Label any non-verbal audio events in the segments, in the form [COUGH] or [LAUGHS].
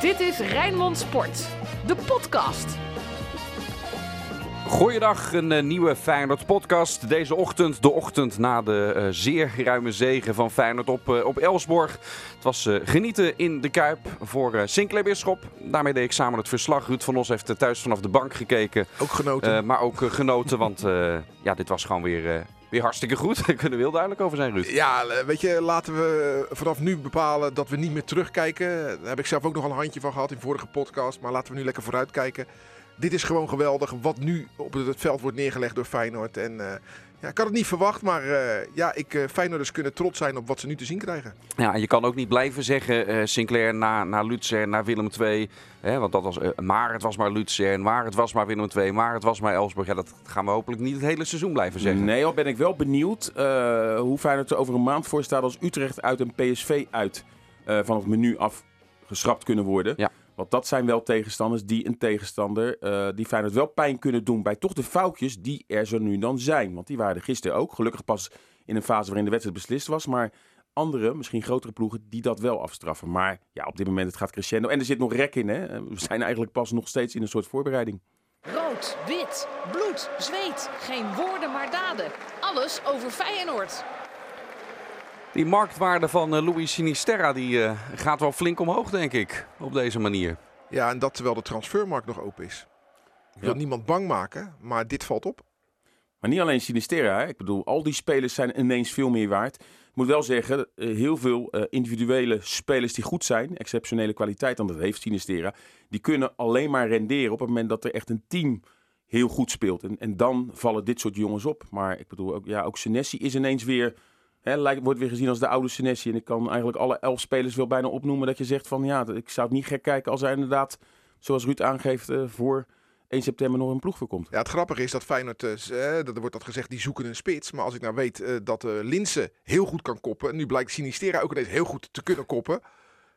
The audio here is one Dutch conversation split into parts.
Dit is Rijnmond Sport, de podcast. Goeiedag, een uh, nieuwe Feyenoord podcast. Deze ochtend, de ochtend na de uh, zeer ruime zegen van Feyenoord op, uh, op Elsborg. Het was genieten in de Kuip voor Sinclair Bisschop. Daarmee deed ik samen het verslag. Ruud van Os heeft thuis vanaf de bank gekeken. Ook genoten. maar ook genoten, want ja, dit was gewoon weer weer hartstikke goed. Daar [LAUGHS] kunnen we heel duidelijk over zijn, Ruud. Ja, weet je, laten we vanaf nu bepalen dat we niet meer terugkijken. Daar heb ik zelf ook nog een handje van gehad in vorige podcast. Maar laten we nu lekker vooruitkijken. Dit is gewoon geweldig. Wat nu op het veld wordt neergelegd door Feyenoord. En uh, ja, ik had het niet verwacht, maar uh, ja, ik, uh, Feyenoorders kunnen trots zijn op wat ze nu te zien krijgen. Ja, en je kan ook niet blijven zeggen, Sinclair na, na Lutzer, naar Willem II. Hè, want dat was, maar het was maar Lutzer, en maar het was maar Willem II, maar het was maar Elsburg. Ja, dat gaan we hopelijk niet het hele seizoen blijven zeggen. Nee, al ben ik wel benieuwd hoe Feyenoord er over een maand voor staat als Utrecht uit en PSV uit van het menu af geschrapt kunnen worden. Ja. Want dat zijn wel tegenstanders die een tegenstander, uh, die Feyenoord wel pijn kunnen doen bij toch de foutjes die er zo nu dan zijn. Want die waren er gisteren ook. Gelukkig pas in een fase waarin de wedstrijd beslist was. Maar andere, misschien grotere ploegen, die dat wel afstraffen. Maar ja, op dit moment het gaat crescendo. En er zit nog rek in. Hè? We zijn eigenlijk pas nog steeds in een soort voorbereiding. Rood, wit, bloed, zweet. Geen woorden maar daden. Alles over Feyenoord. Die marktwaarde van uh, Louis Sinisterra die, uh, gaat wel flink omhoog, denk ik, op deze manier. Ja, en dat terwijl de transfermarkt nog open is. Ik wil ja. niemand bang maken, maar dit valt op. Maar niet alleen Sinisterra. Hè? Ik bedoel, al die spelers zijn ineens veel meer waard. Ik moet wel zeggen, uh, heel veel individuele spelers die goed zijn, exceptionele kwaliteit, en dat heeft Sinisterra, die kunnen alleen maar renderen op het moment dat er echt een team heel goed speelt. En, en dan vallen dit soort jongens op. Maar ik bedoel, ook, ja, ook Senesi is ineens weer Hè, lijkt, wordt weer gezien als de oude Senesi. En ik kan eigenlijk alle elf spelers wel bijna opnoemen dat je zegt van ja, ik zou het niet gek kijken als er inderdaad, zoals Ruud aangeeft, uh, voor 1 september nog een ploeg voorkomt. Ja, het grappige is dat Feyenoord, uh, dat er wordt dat gezegd, die zoeken een spits. Maar als ik nou weet dat uh, Linse heel goed kan koppen. En nu blijkt Sinistera ook ineens heel goed te kunnen koppen.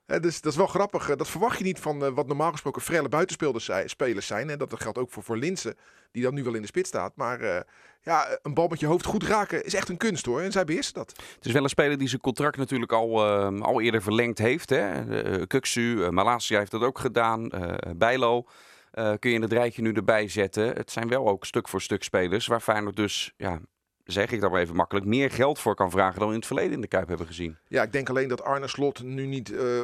Dus dat is wel grappig. Dat verwacht je niet van wat normaal gesproken frelle buitenspelers zijn. En dat geldt ook voor, voor Linse, die dan nu wel in de spits staat. Maar ja, een bal met je hoofd goed raken is echt een kunst hoor. En zij beheerst dat. Het is wel een speler die zijn contract natuurlijk al, al eerder verlengd heeft. Hè? Kuksu, Malasia heeft dat ook gedaan. Bijlo kun je in het rijtje nu erbij zetten. Het zijn wel ook stuk voor stuk spelers waar Feyenoord dus, ja, zeg ik dan maar even makkelijk, meer geld voor kan vragen dan we in het verleden in de Kuip hebben gezien. Ja, ik denk alleen dat Arne Slot nu niet uh,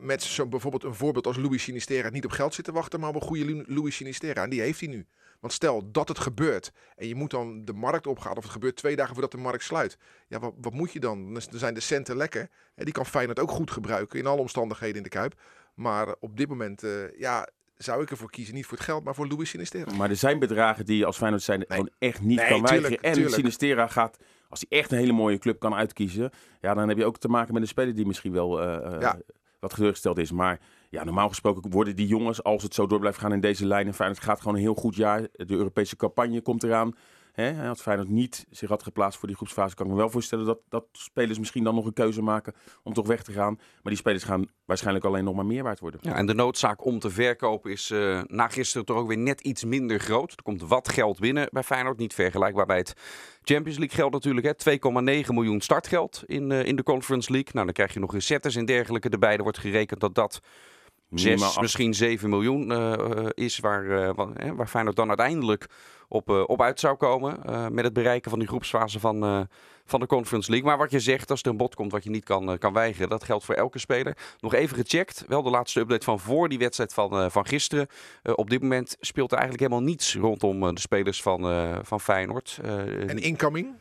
met zo bijvoorbeeld een voorbeeld als Louis Sinistera niet op geld zit te wachten, maar op een goede Louis Sinistera. En die heeft hij nu. Want stel dat het gebeurt en je moet dan de markt opgaan, of het gebeurt twee dagen voordat de markt sluit. Ja, wat, wat moet je dan? Dan zijn de centen lekker. Die kan Feyenoord ook goed gebruiken in alle omstandigheden in de Kuip. Maar op dit moment, uh, ja, zou ik ervoor kiezen. Niet voor het geld, maar voor Louis Sinistera. Maar er zijn bedragen die je als Feyenoord zijn nee. gewoon echt niet nee, kan weigeren. En tuurlijk. Sinistera gaat, als hij echt een hele mooie club kan uitkiezen, ja, dan heb je ook te maken met een speler die misschien wel uh, ja. wat teleurgesteld is. Maar ja, normaal gesproken worden die jongens, als het zo door blijft gaan in deze lijn, en Feyenoord gaat gewoon een heel goed jaar. De Europese campagne komt eraan. Hè, als Feyenoord niet zich had geplaatst voor die groepsfase, kan ik me wel voorstellen dat, dat spelers misschien dan nog een keuze maken om toch weg te gaan. Maar die spelers gaan waarschijnlijk alleen nog maar meer waard worden. Ja, en de noodzaak om te verkopen is uh, na gisteren toch ook weer net iets minder groot. Er komt wat geld binnen bij Feyenoord, niet vergelijkbaar bij het Champions League geld natuurlijk. 2,9 miljoen startgeld in, uh, in de Conference League. Nou, dan krijg je nog inzetters en dergelijke erbij. Er wordt gerekend dat dat... 6, misschien 7 miljoen uh, is waar, uh, waar, waar Feyenoord dan uiteindelijk op, uh, op uit zou komen. Uh, met het bereiken van die groepsfase van, uh, van de Conference League. Maar wat je zegt, als er een bod komt wat je niet kan, kan weigeren, dat geldt voor elke speler. Nog even gecheckt, wel de laatste update van voor die wedstrijd van, van gisteren. op dit moment speelt er eigenlijk helemaal niets rondom de spelers van, van Feyenoord. en incoming?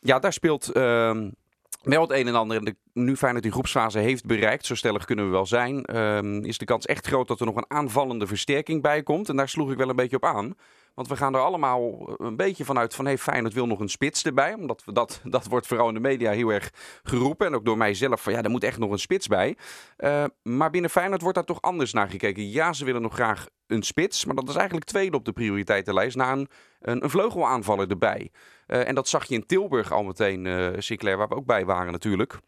Ja, daar speelt ehm, wel het een en ander. De, nu Feyenoord die groepsfase heeft bereikt, zo stellig kunnen we wel zijn, um, is de kans echt groot dat er nog een aanvallende versterking bij komt. En daar sloeg ik wel een beetje op aan. Want we gaan er allemaal een beetje vanuit van... hey, Feyenoord wil nog een spits erbij. Omdat we dat, [LAUGHS] dat wordt vooral in de media heel erg geroepen. En ook door mijzelf van ja, er moet echt nog een spits bij. Uh, maar binnen Feyenoord wordt daar toch anders naar gekeken. Ja, ze willen nog graag een spits. Maar dat is eigenlijk tweede op de prioriteitenlijst. Na een, een, een vleugelaanvaller erbij. Uh, en dat zag je in Tilburg al meteen, uh, Sinclair, waar we ook bij waren natuurlijk.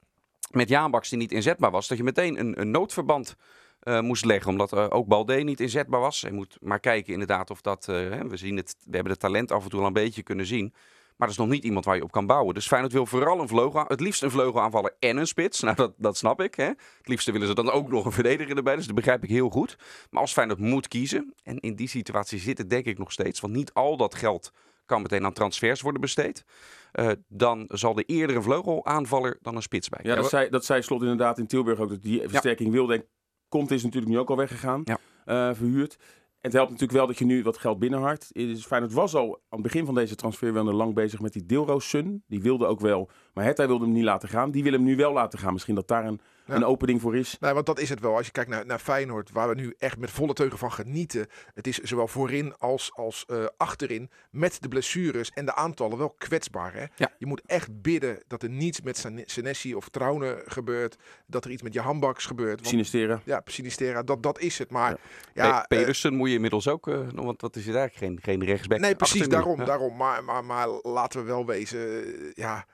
Met Jaanbaks die niet inzetbaar was. Dat je meteen een, een noodverband uh, moest leggen. Omdat ook Balde niet inzetbaar was. Je moet maar kijken inderdaad of dat... We, zien het, we hebben het talent af en toe al een beetje kunnen zien. Maar dat is nog niet iemand waar je op kan bouwen. Dus Feyenoord wil vooral een vleugel, het liefst een vleugelaanvaller en een spits. Nou, dat, dat snap ik. Hè. Het liefste willen ze dan ook nog een verdediger erbij. Dus dat begrijp ik heel goed. Maar als Feyenoord moet kiezen, en in die situatie zit het denk ik nog steeds, want niet al dat geld kan meteen aan transfers worden besteed. Uh, dan zal er eerder een vleugelaanvaller dan een spits bij. Ja, dat zei, dat zei Slot inderdaad in Tilburg ook. Dat die versterking ja. wilde. En Komt is natuurlijk nu ook al weggegaan. Ja. Uh, verhuurd het helpt natuurlijk wel dat je nu wat geld binnenhart. Het is fijn. Het was al aan het begin van deze transfer wel lang bezig met die Deelroos Sun. Die wilde ook wel, maar Hetta wilde hem niet laten gaan. Die wil hem nu wel laten gaan. Misschien dat daar een een opening voor is. Nee, want dat is het wel. Als je kijkt naar, naar Feyenoord, waar we nu echt met volle teugen van genieten. Het is zowel voorin als, als uh, achterin met de blessures en de aantallen wel kwetsbaar. Hè? Ja. Je moet echt bidden dat er niets met Senesi of Trouwen gebeurt. Dat er iets met je handbaks gebeurt. Want, Sinistera. Ja, Sinistera, dat, dat is het. Maar ja, ja Pedersen uh, moet je inmiddels ook, uh, want wat is daar? Geen, geen rechtsback. Nee, precies, daarom. daarom. Maar, maar, maar laten we wel wezen, ja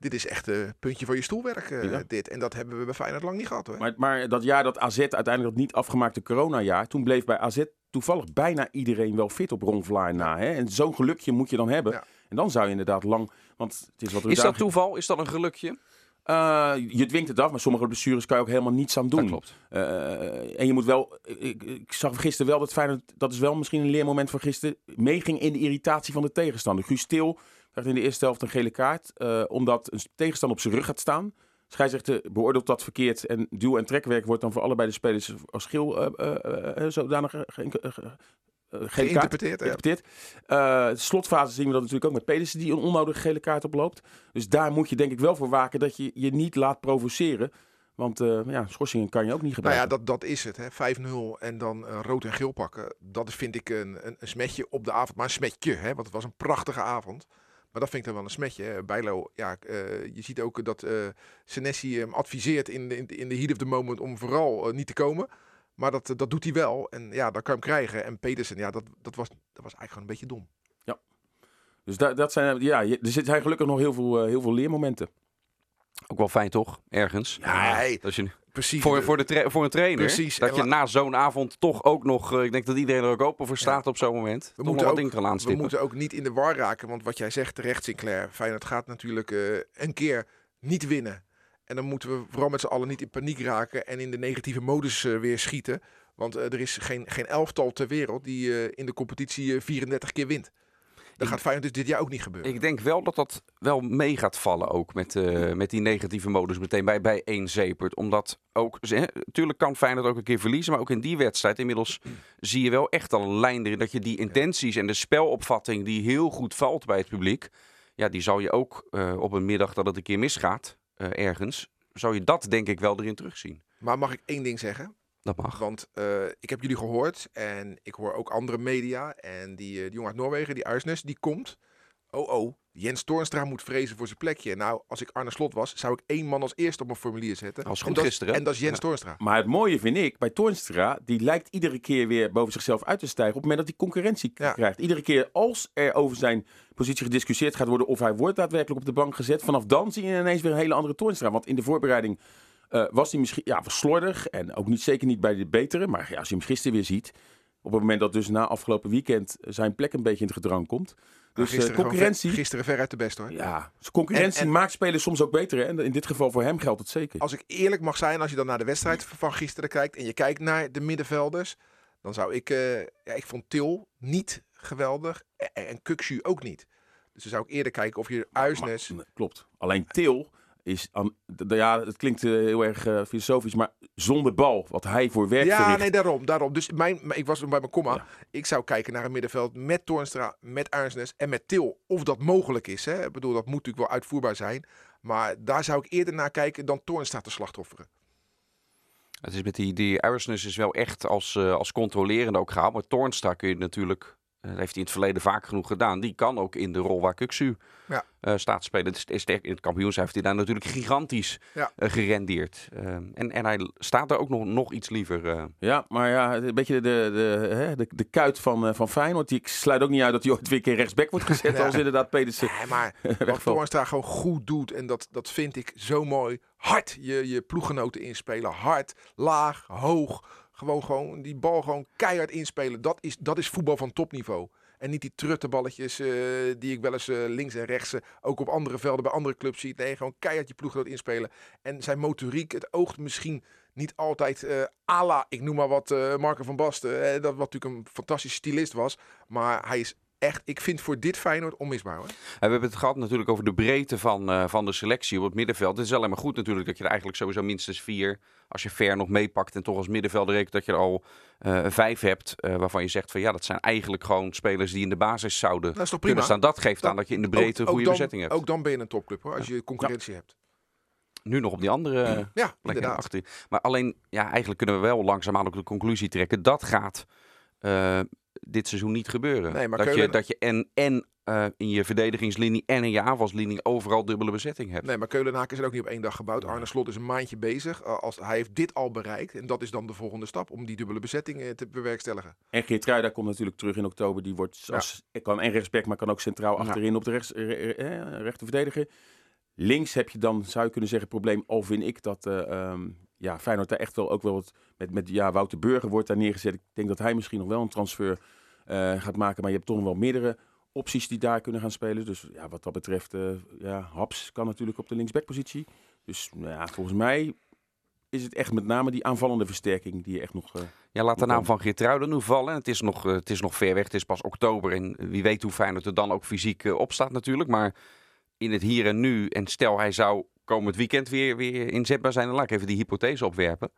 dit is echt een puntje van je stoelwerk, uh, dit. En dat hebben we bij Feyenoord lang niet gehad, hoor. Maar, maar dat jaar dat AZ uiteindelijk dat niet afgemaakte coronajaar... toen bleef bij AZ toevallig bijna iedereen wel fit op Ron Vlaar na. Hè? En zo'n gelukje moet je dan hebben. Ja. En dan zou je inderdaad lang... Want het is, wat is dat toeval? Is dat een gelukje? Uh, je dwingt het af, maar sommige blessures kan je ook helemaal niets aan doen. Dat klopt. Uh, en je moet wel. Ik, ik, zag gisteren wel dat Feyenoord. Dat is wel misschien een leermoment van gisteren. meeging in de irritatie van de tegenstander. Guus Stil krijgt in de eerste helft een gele kaart. Uh, omdat een tegenstander op zijn rug gaat staan. Scheidsrechter beoordeelt dat verkeerd. En duw- en trekwerk wordt dan voor allebei de spelers als schil uh, zodanig geïnterpreteerd. geïnterpreteerd. Ja. Uh, slotfase zien we dat natuurlijk ook met Pedersen die een onnodige gele kaart oploopt. Dus daar moet je denk ik wel voor waken dat je je niet laat provoceren. Want uh, ja, schorsingen kan je ook niet gebruiken. Nou ja, dat, dat is het. 5-0 en dan uh, rood en geel pakken. Dat vind ik een, een, een, smetje op de avond. Maar een smetje, hè, want het was een prachtige avond. Maar dat vind ik dan wel een smetje. Bijlo, ja, uh, je ziet ook dat Senesi hem adviseert in de, in de heat of the moment om vooral niet te komen. Maar dat, dat doet hij wel. En ja, dan kan je hem krijgen. En Pedersen, ja, dat, dat, was, dat was eigenlijk gewoon een beetje dom. Ja. Dus dat, dat zijn, ja, er zijn gelukkig nog heel veel, heel veel leermomenten. Ook wel fijn toch, ergens? Ja, hey, dat je, precies. Voor, voor, de voor een trainer. Precies. Dat je na zo'n avond toch ook nog, uh, ik denk dat iedereen er ook open voor staat ja. op zo'n moment. We moeten, ook, we moeten ook niet in de war raken, want wat jij zegt terecht Sinclair, Feyenoord gaat natuurlijk uh, een keer niet winnen. En dan moeten we vooral met z'n allen niet in paniek raken en in de negatieve modus uh, weer schieten. Want er is geen, geen elftal ter wereld die in de competitie 34 keer wint. Dat gaat Feyenoord dus dit jaar ook niet gebeuren. Ik denk wel dat dat wel mee gaat vallen ook met, uh, met die negatieve modus meteen bij, bij één Zepert. Omdat ook, natuurlijk kan Feyenoord ook een keer verliezen, maar ook in die wedstrijd inmiddels zie je wel echt al een lijn erin dat je die intenties en de spelopvatting die heel goed valt bij het publiek, ja, die zal je ook uh, op een middag dat het een keer misgaat, ergens, zou je dat denk ik wel erin terugzien. Maar mag ik één ding zeggen? Dat mag. Want uh, ik heb jullie gehoord en ik hoor ook andere media. En die, uh, die jongen uit Noorwegen, die Uisnes, die komt. Oh oh, Jens Toornstra moet vrezen voor zijn plekje. Nou, als ik Arne Slot was, zou ik één man als eerste op mijn formulier zetten. Als goed en gisteren. En dat is Jens ja. Toornstra. Maar het mooie vind ik, bij Toornstra, die lijkt iedere keer weer boven zichzelf uit te stijgen. Op het moment dat hij concurrentie ja. krijgt. Iedere keer als er over zijn positie gediscussieerd gaat worden of hij wordt daadwerkelijk op de bank gezet. Vanaf dan zie je ineens weer een hele andere Toornstra. Want in de voorbereiding uh, was hij misschien ja, slordig en ook niet, zeker niet bij de betere. Maar ja, als je hem gisteren weer ziet, op het moment dat dus na afgelopen weekend zijn plek een beetje in het gedrang komt. Dus gisteren, uh, concurrentie. Ver, gisteren ver uit de best hoor. Ja, dus concurrentie en, en, maakt spelers soms ook beter. Hè? En in dit geval voor hem geldt het zeker. Als ik eerlijk mag zijn, als je dan naar de wedstrijd van gisteren kijkt en je kijkt naar de middenvelders, dan zou ik, uh, ja, ik vond Til niet geweldig en, en Kukshu ook niet. Dus dan zou ik eerder kijken of je Uisnes. Maar, klopt. Alleen Til is aan, ja, het klinkt uh, heel erg uh, filosofisch, maar zonder bal, wat hij voor werk Ja, verricht. nee, daarom, daarom. Dus mijn, ik was bij mijn komma. Ja. Ik zou kijken naar een middenveld met Toornstra, met Arnsnes en met Til. Of dat mogelijk is. Hè? Ik bedoel, dat moet natuurlijk wel uitvoerbaar zijn. Maar daar zou ik eerder naar kijken dan Toornstra te slachtofferen. Het is met die, die Arnsnes is wel echt als, uh, als controlerende ook gehaald. Maar Toornstra kun je natuurlijk dat heeft hij in het verleden vaak genoeg gedaan. Die kan ook in de rol waar Kuksu ja. uh, staat spelen. Dus in het kampioenschap heeft hij daar natuurlijk gigantisch ja. uh, gerendeerd. Uh, en, en hij staat er ook nog, nog iets liever. eh. Ja, maar ja, een beetje de, de, hè, de, de kuit van, van Feyenoord. Ik sluit ook niet uit dat hij ooit weer een keer rechtsback wordt gezet. [LAUGHS] Ja. als inderdaad Pedersen Nee, maar [LAUGHS] wat Toornstra gewoon goed doet. En dat, dat vind ik zo mooi. Hard je, je ploeggenoten inspelen. Hard, laag, hoog. Gewoon, gewoon die bal gewoon keihard inspelen. Dat is, dat is voetbal van topniveau. En niet die truttenballetjes eh, die ik wel eens eh, links en rechts, eh, ook op andere velden bij andere clubs zie. Nee, gewoon keihard je ploeggenoot inspelen. En zijn motoriek, het oogt misschien niet altijd eh à la, ik noem maar wat, Marco van Basten. dat wat natuurlijk een fantastische stylist was. Maar hij is echt, ik vind voor dit Feyenoord onmisbaar hoor. We hebben het gehad natuurlijk over de breedte van, eh, van de selectie op het middenveld. Het is alleen maar goed natuurlijk dat je er eigenlijk sowieso minstens vier, als je ver nog meepakt en toch als middenvelder rekent dat je er al eh, vijf hebt. eh, waarvan je zegt van ja, dat zijn eigenlijk gewoon spelers die in de basis zouden Dat is toch kunnen prima? staan. Dat geeft Dan- aan dat je in de breedte een goede dan- bezetting hebt. Ook dan ben je een topclub hoor, als je concurrentie hebt. Nu nog op die andere Ja, inderdaad. achter. Maar alleen, ja, eigenlijk kunnen we wel langzaamaan ook de conclusie trekken. Dat gaat dit seizoen niet gebeuren. Nee, maar dat, je, Keulen- dat je en, en eh, in je verdedigingslinie en in je aanvalslinie overal dubbele bezetting hebt. Nee, maar Keulenhaken is er ook niet op één dag gebouwd. Arne Slot is een maandje bezig. Uh, als, hij heeft dit al bereikt. En dat is dan de volgende stap om die dubbele bezetting eh, te bewerkstelligen. En Geertruida komt natuurlijk terug in oktober. Die wordt als, kan en rechtsback, maar kan ook centraal Ja. achterin op de rechts, eh, eh, rechter verdediger. Links heb je dan, zou je kunnen zeggen, probleem. Al vind ik dat eh ehm, ja, Feyenoord daar echt wel ook wel wat... Met, met ja, Wouter Burger wordt daar neergezet. Ik denk dat hij misschien nog wel een transfer eh, gaat maken. Maar je hebt toch nog wel meerdere opties die daar kunnen gaan spelen. Dus ja, wat dat betreft, eh, ja, Haps kan natuurlijk op de linksbackpositie. Dus nou ja, volgens mij is het echt met name die aanvallende versterking die je echt nog... eh, Ja, laat de naam van Geertruiden nu vallen. Het is, nog, het is nog ver weg. Het is pas oktober. En wie weet hoe Feyenoord er dan ook fysiek eh, op staat natuurlijk. Maar in het hier en nu. En stel hij zou komend weekend weer, weer inzetbaar zijn. Dan laat ik even die hypothese opwerpen.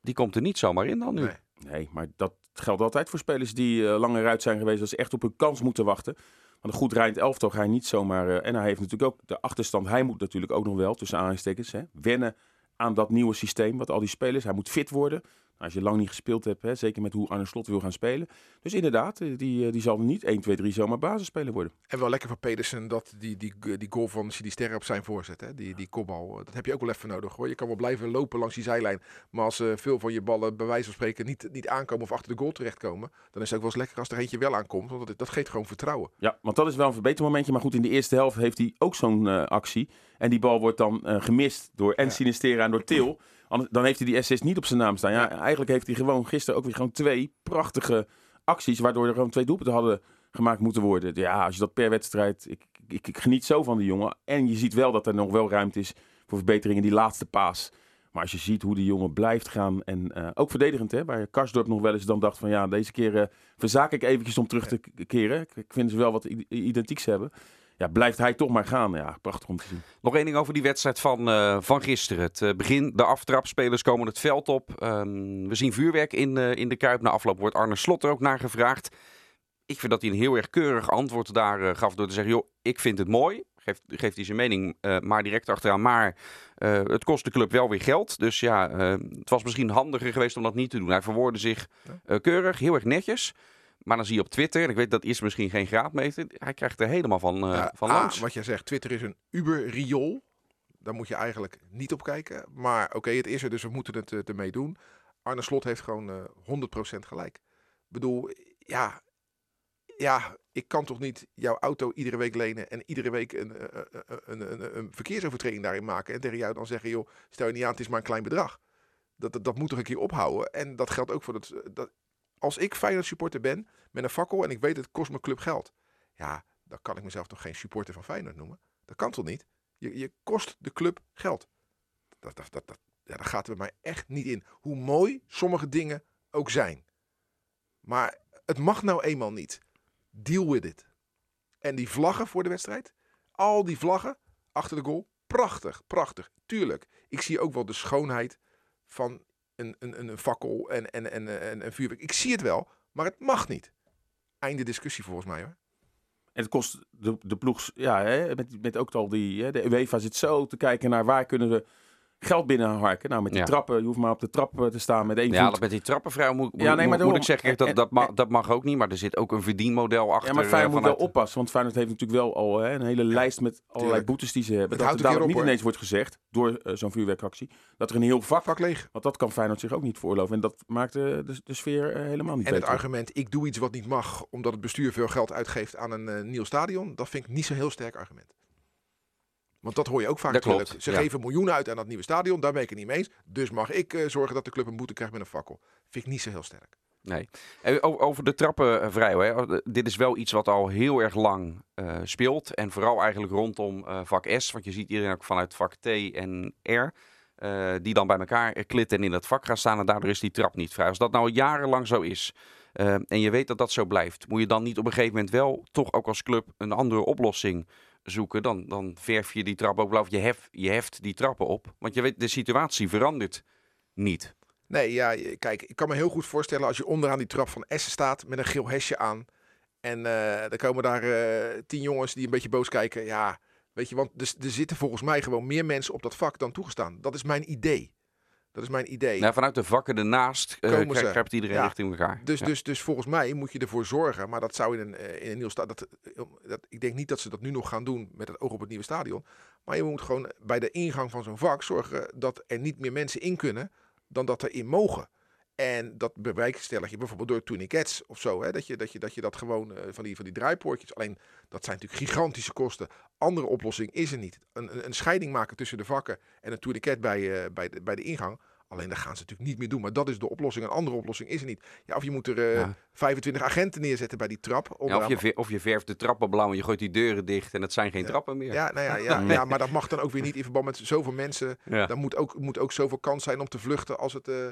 Die komt er niet zomaar in dan nu. Nee. Maar dat geldt altijd voor spelers die eh, langer uit zijn geweest. Dat ze echt op een kans moeten wachten. Want een goed rijdend elftal ga je niet zomaar... eh, en hij heeft natuurlijk ook de achterstand. Hij moet natuurlijk ook nog wel, tussen aanhalingstekens, hè, wennen aan dat nieuwe systeem. Wat al die spelers... Hij moet fit worden. Als je lang niet gespeeld hebt, hè, zeker met hoe Arne Slot wil gaan spelen. Dus inderdaad, eh, die, eh, die zal niet 1, 2, 3 zomaar basisspeler worden. En wel lekker van Pedersen dat die, die, die goal van Sinisterra op zijn voorzet. Hè? Die, die kopbal. eh, Dat heb je ook wel even nodig hoor. Je kan wel blijven lopen langs die zijlijn. Maar als veel van je ballen bij wijze van spreken niet, niet aankomen of achter de goal terechtkomen. Dan is het ook wel eens lekker als er eentje wel aankomt. Want dat, dat geeft gewoon vertrouwen. Ja, want dat is wel een verbetermomentje. Maar goed, in de eerste helft heeft hij ook zo'n actie. En die bal wordt dan gemist door en Ja. Sinistera en door Til. Dan heeft hij die assist niet op zijn naam staan. Ja, eigenlijk heeft hij gewoon gisteren ook weer gewoon twee prachtige acties. Waardoor er gewoon twee doelpunten hadden gemaakt moeten worden. Ja, als je dat per wedstrijd... Ik, ik, ik geniet zo van die jongen. En je ziet wel dat er nog wel ruimte is voor verbetering in die laatste paas. Maar als je ziet hoe die jongen blijft gaan. En eh, ook verdedigend, hè. Waar Karsdorp nog wel eens dan dacht van... Ja, deze keer eh, verzaak ik eventjes om terug te keren. Ik, ik vind ze wel wat identieks hebben. Ja, blijft hij toch maar gaan. Ja, prachtig om te zien. Nog één ding over die wedstrijd van, eh, van gisteren. Het eh, begin, de aftrap, spelers komen het veld op. Ehm, we zien vuurwerk in, eh, in de Kuip. Na afloop wordt Arne Slot er ook naar gevraagd. Ik vind dat hij een heel erg keurig antwoord daar gaf door te zeggen... joh, ik vind het mooi. Geeft, geeft hij zijn mening maar direct achteraan. Maar het kost de club wel weer geld. Dus ja, het was misschien handiger geweest om dat niet te doen. Hij verwoordde zich keurig, heel erg netjes. Maar dan zie je op Twitter, en ik weet dat is misschien geen graadmeter... hij krijgt er helemaal van, eh, Ja, van A, langs. wat jij zegt, Twitter is een Uber-riool. Daar moet je eigenlijk niet op kijken. Maar oké, het is er, dus we moeten het eh, ermee doen. Arne Slot heeft gewoon eh 100% gelijk. Ik bedoel, ja, ja, ik kan toch niet jouw auto iedere week lenen en iedere week een, eh, eh, eh, een, een, een, verkeersovertreding daarin maken. En tegen jou dan zeggen, joh, stel je niet aan, het is maar een klein bedrag. Dat, dat, dat moet toch een keer ophouden. En dat geldt ook voor het... Dat, als ik Feyenoord supporter ben, met een fakkel en ik weet het kost mijn club geld. Ja, dan kan ik mezelf toch geen supporter van Feyenoord noemen. Dat kan toch niet? Je, je kost de club geld. Dat, dat, dat, ja, dat gaat er bij mij echt niet in. Hoe mooi sommige dingen ook zijn. Maar het mag nou eenmaal niet. Deal with it. En die vlaggen voor de wedstrijd. Al die vlaggen achter de goal. Prachtig, prachtig. Tuurlijk. Ik zie ook wel de schoonheid van een, een, een, een fakkel en, en, en, en, en vuurwerk. Ik zie het wel, maar het mag niet. Einde discussie volgens mij hoor. En het kost de, de ploeg, ja, hè, met, met ook al die, hè, de UEFA zit zo te kijken naar waar kunnen we geld binnenharken. Nou, met die Ja. trappen, je hoeft maar op de trap eh, te staan met één Ja, voet. dat met die trappenvrouw moet, Ja, nee, maar moet, moet daarom. ik zeggen, kijk, dat, En- dat, mag, en- dat mag ook niet. Maar er zit ook een verdienmodel achter. Ja, maar eh, Feyenoord moet wel oppassen. Want Feyenoord heeft natuurlijk wel al hè, een hele lijst met allerlei tuurlijk. boetes die ze hebben. Het dat houdt er niet hoor. ineens wordt gezegd door eh, zo'n vuurwerkactie. Dat er een heel vak... Vak leeg. Want dat kan Feyenoord zich ook niet veroorloven. En dat maakt de, de, de sfeer helemaal niet En het argument, ik doe iets wat niet mag, omdat het bestuur veel geld uitgeeft aan een nieuw stadion, dat vind ik niet zo'n heel sterk argument. Want dat hoor je ook vaak Dat klopt. Ze ja. geven miljoenen uit aan dat nieuwe stadion, daar ben ik het niet mee eens. Dus mag ik eh, zorgen dat de club een boete krijgt met een fakkel. Vind ik niet zo heel sterk. Nee. Over de trappen, eh, vrij. Hè. Dit is wel iets wat al heel erg lang eh, speelt. En vooral eigenlijk rondom vak S. Want je ziet iedereen ook vanuit vak T en R. die dan bij elkaar klitten en in het vak gaan staan. En daardoor is die trap niet vrij. Als dat nou jarenlang zo is. en je weet dat dat zo blijft. Moet je dan niet op een gegeven moment wel toch ook als club een andere oplossing zoeken. Dan, dan verf je die trap ook blauw. Je, hef, je heft die trappen op. Want je weet, de situatie verandert niet. Nee, ja, kijk, ik kan me heel goed voorstellen als je onderaan die trap van Essen staat met een geel hesje aan. En eh er komen daar eh, tien jongens die een beetje boos kijken. Ja, weet je, want er, er zitten volgens mij gewoon meer mensen op dat vak dan toegestaan. Dat is mijn idee. Dat is mijn idee. Nou, vanuit de vakken ernaast Komen ze. kruipt iedereen Ja. richting elkaar. Dus, Ja. dus, dus volgens mij moet je ervoor zorgen, maar dat zou in een, eh, in een nieuw stadion. Dat, eh, dat, ik denk niet dat ze dat nu nog gaan doen met het oog op het nieuwe stadion. Maar je moet gewoon bij de ingang van zo'n vak zorgen dat er niet meer mensen in kunnen dan dat er in mogen. En dat bewerkstellig je bijvoorbeeld door tourniquets of zo. Hè? Dat, je, dat, je, dat je dat gewoon eh, van, die, van die draaipoortjes. Alleen dat zijn natuurlijk gigantische kosten. Andere oplossing is er niet. Een, een, een scheiding maken tussen de vakken en een tourniquet bij, eh, bij, de, bij de ingang. Alleen dat gaan ze natuurlijk niet meer doen. Maar dat is de oplossing. Een andere oplossing is er niet. Ja, of je moet er eh, Ja. 25 agenten neerzetten bij die trap. Ja, of, je, of je verft de trappen blauw en je gooit die deuren dicht en het zijn geen Ja. trappen meer. Ja, nou ja, [LAUGHS] ja, maar dat mag dan ook weer niet in verband met zoveel mensen. Dan moet ook, moet ook zoveel kans zijn om te vluchten als, het, eh,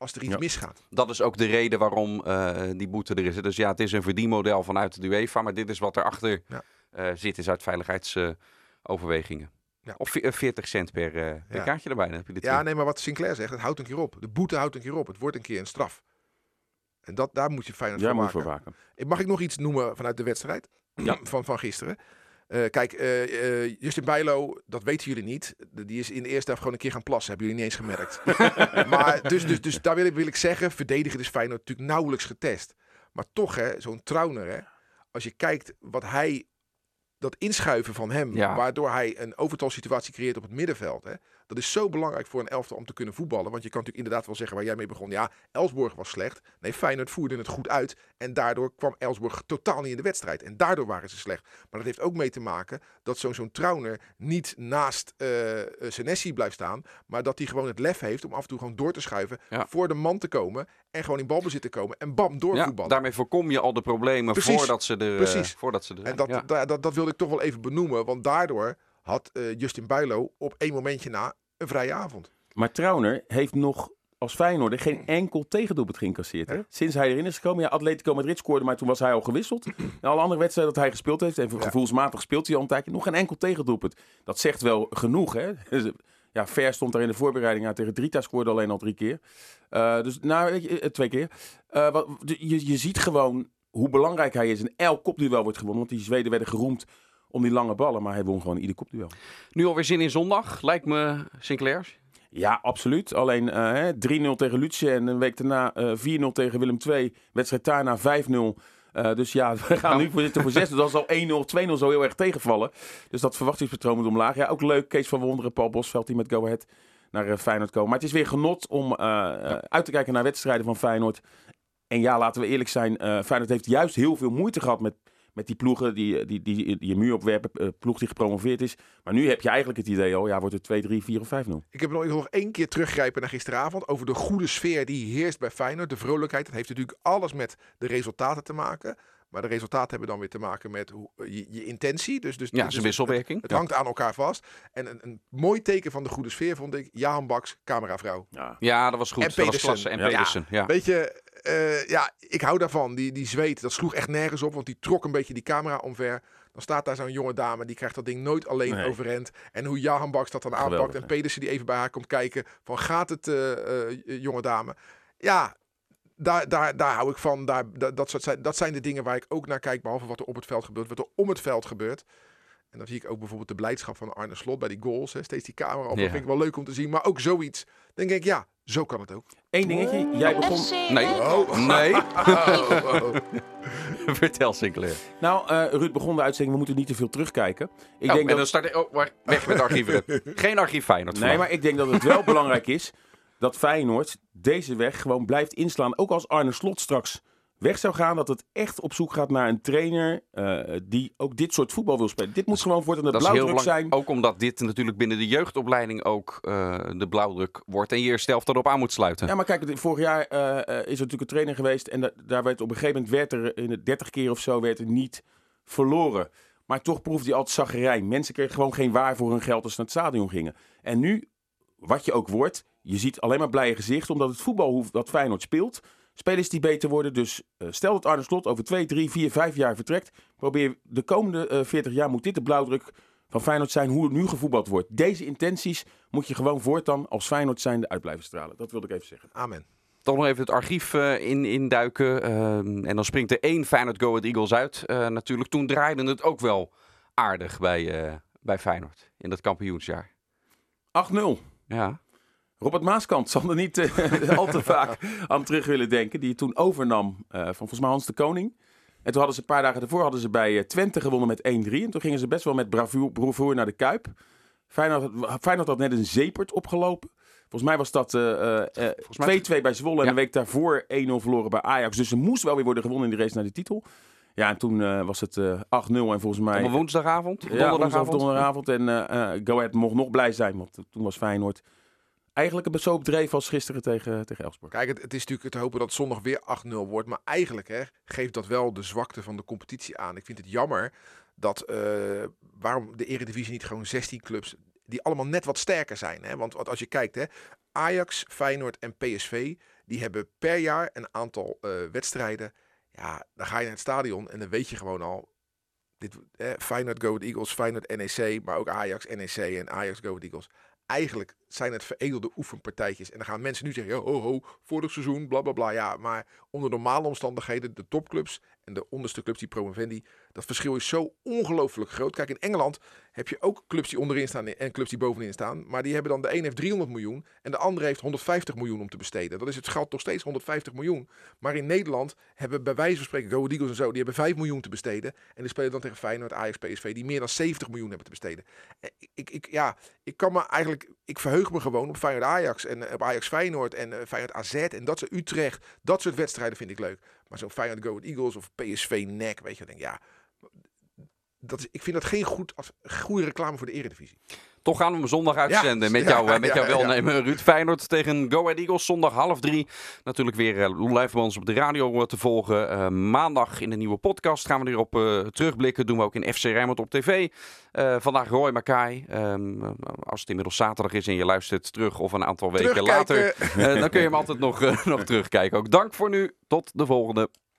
als er iets Ja. misgaat. Dat is ook de reden waarom eh, die boete er is. Dus ja, het is een verdienmodel vanuit de UEFA, maar dit is wat erachter Ja. eh zit, is uit veiligheidsoverwegingen. Ja. Of ve- eh, 40 cent per, eh, per Ja. kaartje erbij. Dan heb je de Ja, nee, maar wat Sinclair zegt, het houdt een keer op. De boete houdt een keer op. Het wordt een keer een straf. En dat, daar moet je Jij voor voor waken. Mag ik nog iets noemen vanuit de wedstrijd Ja. [CLEARS THROAT] van, van gisteren? Eh, kijk, eh, eh, Justin Bijlo, dat weten jullie niet. Die is in de eerste helft gewoon een keer gaan plassen. Hebben jullie niet eens gemerkt. [LAUGHS] maar dus, dus, dus daar wil ik, wil ik zeggen, verdedigen is Feyenoord natuurlijk nauwelijks getest. Maar toch, hè, zo'n Trauner, hè, als je kijkt wat hij, dat inschuiven van hem, Ja. waardoor hij een overtalsituatie creëert op het middenveld. Hè, dat is zo belangrijk voor een elftal om te kunnen voetballen. Want je kan natuurlijk inderdaad wel zeggen waar jij mee begon. Ja, Elsborg was slecht. Nee, Feyenoord voerde het goed uit. En daardoor kwam Elsborg totaal niet in de wedstrijd. En daardoor waren ze slecht. Maar dat heeft ook mee te maken dat zo'n zo'n Trauner niet naast eh, Senesi blijft staan. Maar dat hij gewoon het lef heeft om af en toe gewoon door te schuiven. Ja. Voor de man te komen. En gewoon in balbezit te komen. En bam, Ja, doorvoetballen. daarmee voorkom je al de problemen Precies. voordat ze er, eh, Precies. voordat ze er. En dat, Ja. da- dat, dat wilde ik toch wel even benoemen. Want daardoor had Justin Bijlo op één momentje na een vrije avond. Maar Trauner heeft nog als Feyenoorder geen enkel tegendoelpunt geïncasseerd. Hè? Sinds hij erin is gekomen. Ja, Atletico Madrid scoorde, maar toen was hij al gewisseld. [CLEARS THROAT] En alle andere wedstrijden dat hij gespeeld heeft, en gevoelsmatig speelt hij al een tijdje, nog geen enkel tegendoelpunt. Dat zegt wel genoeg. Hè? [LAUGHS] Ja, Ver stond daar in de voorbereiding uit tegen Drita, scoorde alleen al drie keer. Eh, dus nou, weet je, eh, twee keer. Eh, wat, je, je ziet gewoon hoe belangrijk hij is. En elk kopduel wordt gewonnen. Want die Zweden werden geroemd om die lange ballen. Maar hij won gewoon ieder kopduel. Nu alweer zin in zondag, lijkt me Sinclair. Ja, absoluut. Alleen eh, hè, 3-0 tegen Lutje en een week daarna eh 4-0 tegen Willem II. Wedstrijd daarna 5-0. Eh, dus ja, [LAUGHS] we gaan nu voor zitten voor 6. Dus dat is al 1-0, 2-0 zo heel erg tegenvallen. Dus dat verwachtingspatroon moet omlaag. Ja, ook leuk. Kees van Wonderen, Paul Bosveld die met Go Ahead naar eh, Feyenoord komen. Maar het is weer genot om eh, eh, uit te kijken naar wedstrijden van Feyenoord. En ja, laten we eerlijk zijn. eh Feyenoord heeft juist heel veel moeite gehad met, met die ploegen die, die, die, die een muur opwerpen. eh, ploeg die gepromoveerd is. Maar nu heb je eigenlijk het idee al, ja, wordt het 2, 3, 4 of 5-0. Ik heb nog, nog één keer teruggrijpen naar gisteravond. Over de goede sfeer die heerst bij Feyenoord. De vrolijkheid. Dat heeft natuurlijk alles met de resultaten te maken. Maar de resultaten hebben dan weer te maken met hoe, je, je intentie. Dus, dus, Ja, dus zijn wisselwerking. Het Ja. hangt aan elkaar vast. En een, een mooi teken van de goede sfeer vond ik Jahan Baks, cameravrouw. Ja. Ja, dat was goed. En dat was Pedersen. klasse. En Ja. Pedersen, ja. Weet je, eh, ja, ik hou daarvan. Die, die zweet, dat sloeg echt nergens op. Want die trok een beetje die camera omver. Dan staat daar zo'n jonge dame, die krijgt dat ding nooit alleen Nee. overend. En hoe Jahan Baks dat dan aanpakt. Geweldig, En? Pedersen die even bij haar komt kijken. Van gaat het, eh, eh, jonge dame? Ja, daar, daar, daar hou ik van. Daar, dat, dat, soort zijn, dat zijn de dingen waar ik ook naar kijk. Behalve wat er op het veld gebeurt. Wat er om het veld gebeurt. En dan zie ik ook bijvoorbeeld de blijdschap van Arne Slot bij die goals. Hè. Steeds die camera op. Ja. Dat vind ik wel leuk om te zien. Maar ook zoiets. Dan denk ik, ja, zo kan het ook. Eén dingetje. Jij begon... Nee. Oh. Nee. Oh, oh, oh. Vertel Sinclair. Nou, eh, Ruud begon de uitzending, we moeten niet te veel terugkijken. Ik oh, denk en dat... dan start ik... Oh, weg met archieven. [LAUGHS] Geen archief Feyenoord Nee, maar ik denk dat het wel [LAUGHS] belangrijk is dat Feyenoord deze weg gewoon blijft inslaan. Ook als Arne Slot straks weg zou gaan, dat het echt op zoek gaat naar een trainer uh, die ook dit soort voetbal wil spelen. Dit moet gewoon voortaan de Dat is blauwdruk heel belangrijk, zijn. ook omdat dit natuurlijk binnen de jeugdopleiding ook eh, de blauwdruk wordt. En je eerst zelf erop aan moet sluiten. Ja, maar kijk, vorig jaar eh, eh, is er natuurlijk een trainer geweest en da- daar werd op een gegeven moment werd er in de 30 keer of zo werd er niet verloren. Maar toch proefde hij altijd zaggerijn. Mensen kregen gewoon geen waar voor hun geld als ze naar het stadion gingen. En nu, wat je ook wordt, je ziet alleen maar blije gezichten omdat het voetbal dat Feyenoord speelt. Spelers die beter worden. Dus eh, stel dat Arne Slot over 2, 3, 4, 5 jaar vertrekt. Probeer de komende eh 40 jaar moet dit de blauwdruk van Feyenoord zijn hoe het nu gevoetbald wordt. Deze intenties moet je gewoon voortaan als Feyenoord zijnde uit blijven stralen. Dat wilde ik even zeggen. Amen. Toch nog even het archief eh, in, induiken. ehm, en dan springt er één Feyenoord Go Ahead Eagles uit. eh, natuurlijk, toen draaide het ook wel aardig bij, eh, bij Feyenoord in dat kampioensjaar. 8-0. Ja. Robert Maaskant zal er niet eh, [LAUGHS] al te vaak aan terug willen denken. Die het toen overnam eh, van volgens mij Hans de Koning. En toen hadden ze een paar dagen daarvoor hadden ze bij eh, Twente gewonnen met 1-3. En toen gingen ze best wel met bravoer, naar de Kuip. Feyenoord, had- Feyenoord had net een zeepert opgelopen. Volgens mij was dat eh, eh, eh, 2-2 mij- bij Zwolle en Ja. een week daarvoor 1-0 verloren bij Ajax. Dus ze moest wel weer worden gewonnen in de race naar de titel. Ja, en toen was het eh 8-0 en volgens mij... Op woensdagavond, Ja, woensdag of donderdagavond. donderdagavond. En Go Ahead mocht nog blij zijn, want toen was Feyenoord eigenlijk een zo bedreven als gisteren tegen, tegen Elfsborg. Kijk, het, het is natuurlijk te hopen dat zondag weer 8-0 wordt. Maar eigenlijk hè, geeft dat wel de zwakte van de competitie aan. Ik vind het jammer dat eh, waarom de Eredivisie niet gewoon 16 clubs die allemaal net wat sterker zijn. Hè? Want, als je kijkt, hè, Ajax, Feyenoord en PSV, die hebben per jaar een aantal eh, wedstrijden. Ja, dan ga je naar het stadion en dan weet je gewoon al. Dit, eh, Feyenoord, Go Eagles, Feyenoord, NEC, maar ook Ajax, NEC en Ajax, Go Eagles. Eigenlijk zijn het veredelde oefenpartijtjes. En dan gaan mensen nu zeggen, ho, ho, vorig seizoen, bla, bla, bla. Ja, maar onder normale omstandigheden, de topclubs en de onderste clubs, die promovendi, dat verschil is zo ongelooflijk groot. Kijk, in Engeland heb je ook clubs die onderin staan en clubs die bovenin staan. Maar die hebben dan, de een heeft 300 miljoen en de andere heeft 150 miljoen om te besteden. Dat is het geld nog steeds 150 miljoen. Maar in Nederland hebben bij wijze van spreken Go Eagles en zo, die hebben 5 miljoen te besteden. En die spelen dan tegen Feyenoord, Ajax, PSV, die meer dan 70 miljoen hebben te besteden. En Ik, ik, ja, ik kan me eigenlijk, ik verheug me gewoon op Feyenoord Ajax en eh, op Ajax Feyenoord en eh, Feyenoord AZ en dat soort Utrecht. Dat soort wedstrijden vind ik leuk. Maar zo'n Feyenoord Go Eagles of PSV NEC, weet je, dan denk ja, dat is, ik vind dat geen goed, als, goede reclame voor de Eredivisie. Toch gaan we hem zondag uitzenden met, [LAUGHS] jou, eh, met jouw ja. welnemen. Ruud Feyenoord tegen Go Ahead Eagles. Zondag half drie. Natuurlijk weer eh, live bij ons op de radio eh, te volgen. Maandag in de nieuwe podcast gaan we erop eh terugblikken. Doen we ook in FC Rijnmond op tv. Vandaag Roy Makai. Ehm, eh, als het inmiddels zaterdag is en je luistert terug of een aantal weken later. Dan kun je hem altijd nog, nog terugkijken. Ook dank voor nu. Tot de volgende.